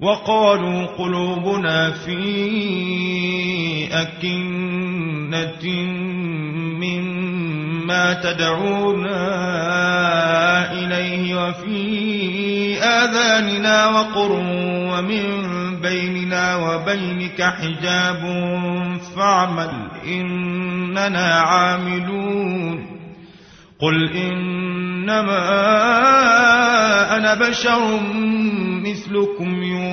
وقالوا قلوبنا في أكنة مما تدعونا إليه وفي آذاننا وقر ومن بيننا وبينك حجاب فاعمل إننا عاملون قل إنما أنا بشر مثلكم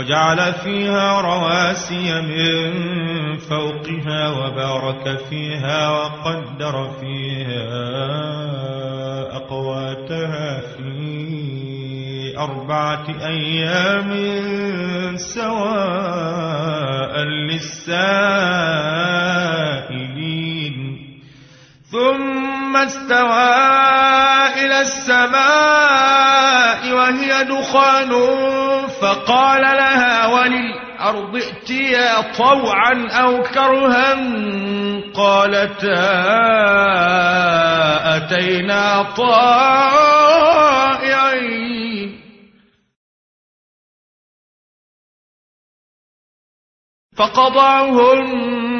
وجعل فيها رواسي من فوقها وبارك فيها وقدر فيها أقواتها في أربعة أيام سواء للسائلين. ثم استوى إلى السماء وهي دخان فقال لها وللأرض ائتيا طوعا أو كرها قالتا أتينا طائعين فقضعهن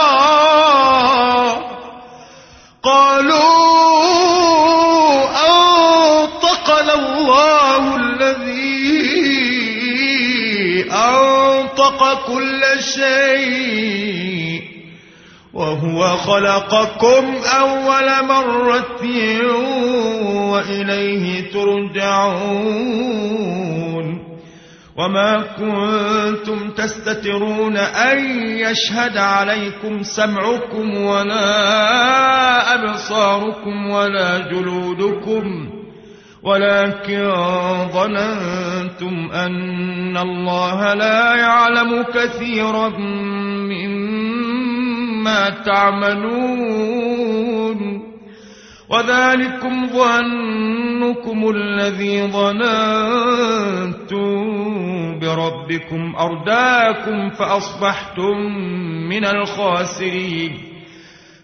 أنطق كل شيء وهو خلقكم أول مرة وإليه ترجعون وما كنتم تستترون أن يشهد عليكم سمعكم ولا أبصاركم ولا جلودكم ولكن ظننتم أن الله لا يعلم كثيرا مما تعملون. وذلكم ظنكم الذي ظننتم بربكم. أرداكم فأصبحتم من الخاسرين.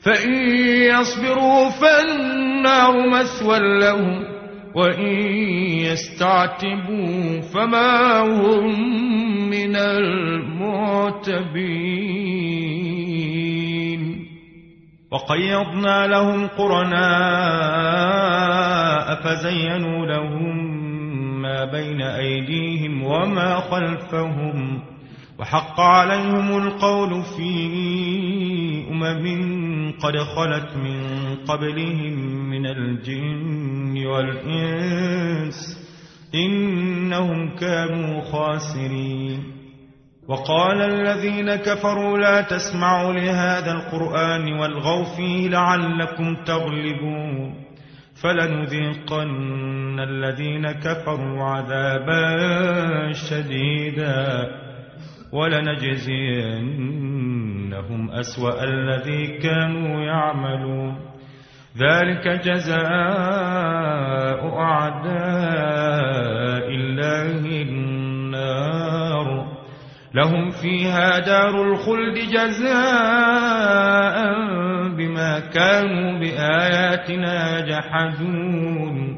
فإن يصبروا فالنار مثوى لهم. وإن يستعتبوا فما هم من المعتبين. وقيضنا لهم قرناء فزينوا لهم ما بين أيديهم وما خلفهم. وحق عليهم القول في أمم قد خلت من قبلهم من الجن والإنس إنهم كانوا خاسرين. وقال الذين كفروا لا تسمعوا لهذا القرآن والغوا فيه لعلكم تغلبون. فلنذيقن الذين كفروا عذابا شديدا. ولنجزينهم أسوأ الذي كانوا يعملون. ذلك جزاء أعداء الله النار. لهم فيها دار الخلد جزاء بما كانوا بآياتنا يجحدون.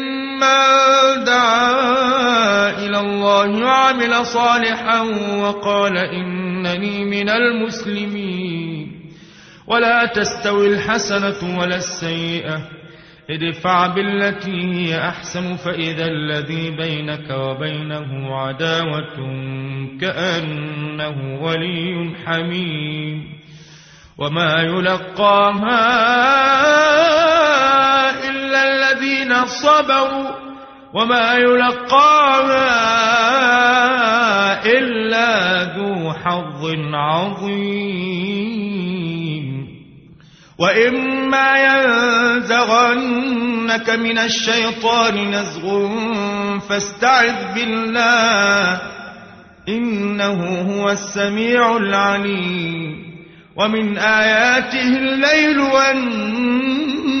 من دعا إلى الله وعمل صالحا وقال إنني من المسلمين. ولا تستوي الحسنة ولا السيئة. ادفع بالتي هي أحسن فإذا الذي بينك وبينه عداوة كأنه ولي حميم. وما يلقاها الذين صبروا وما يلقاها إلا ذو حظ عظيم. وإما ينزغنك من الشيطان نزغ فاستعذ بالله إنه هو السميع العليم. ومن آياته الليل والنهار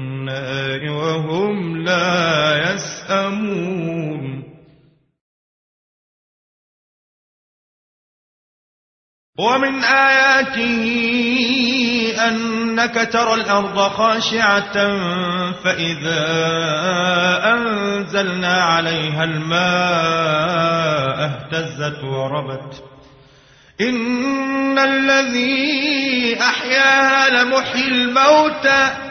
وهم لا يسأمون. ومن آياته أنك ترى الأرض خاشعة فإذا أنزلنا عليها الماء اهتزت وربت. إن الذي أحياها لمحيي الموتى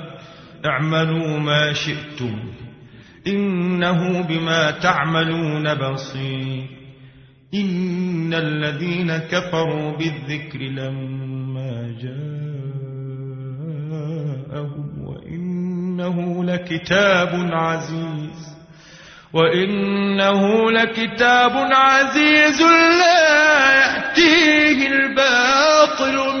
اعملوا ما شئتم إنه بما تعملون بصير إن الذين كفروا بالذكر لما جاءهم وإنه لكتاب عزيز وإنه لكتاب عزيز لا يأتيه الباطل من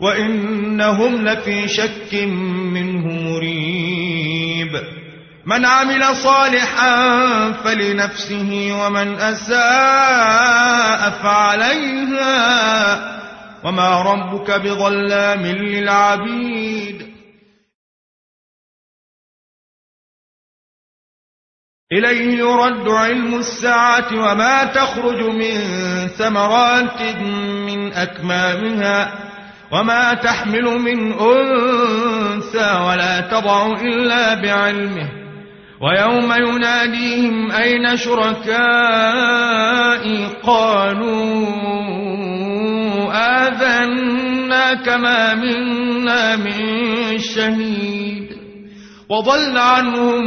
وإنهم لفي شك منه مريب. من عمل صالحا فلنفسه ومن أساء فعليها. وما ربك بظلام للعبيد. إليه يرد علم الساعة وما تخرج من ثمرات من أكمامها. وما تحمل من أنثى ولا تضع إلا بعلمه ويوم يناديهم أين شركائي قالوا آذنا كما منا من شهيد وضل عنهم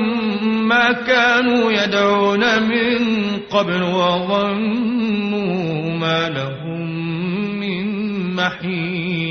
ما كانوا يدعون من قبل وظنوا ما لهم من محيص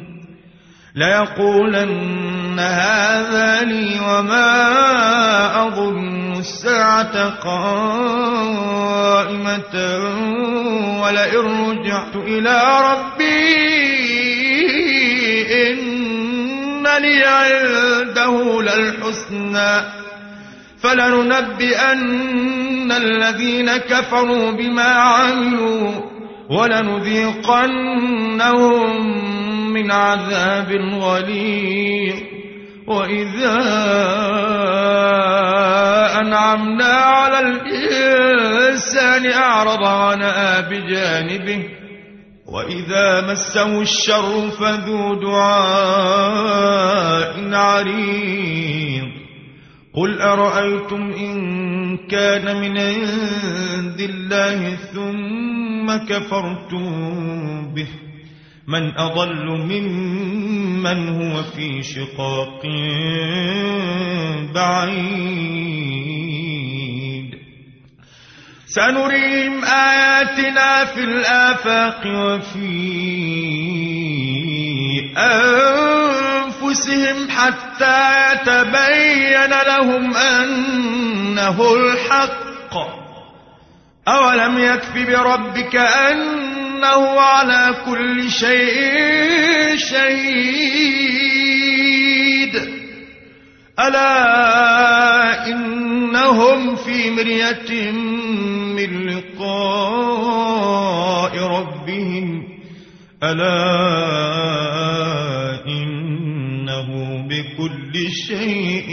ليقولن هذا لي وما أظن الساعة قائمة ولئن رجعت إلى ربي إن لي عنده للحسنى فلننبئن الذين كفروا بما عملوا ولنذيقنهم من عذاب غليظ. وإذا أنعمنا على الإنسان أعرض عنها بجانبه وإذا مسه الشر فذو دعاء عريض. قل أرأيتم إن كان من عند الله ثم كفرتم به؟ من أضل ممن هو في شقاق بعيد. سنريهم آياتنا في الآفاق وفي أنفسهم حتى يتبين لهم أنه الحق. أولم يكف بربك أنه على كل شيء شهيد. ألا إنهم في مرية من لقاء ربهم. ألا إنه بكل شيء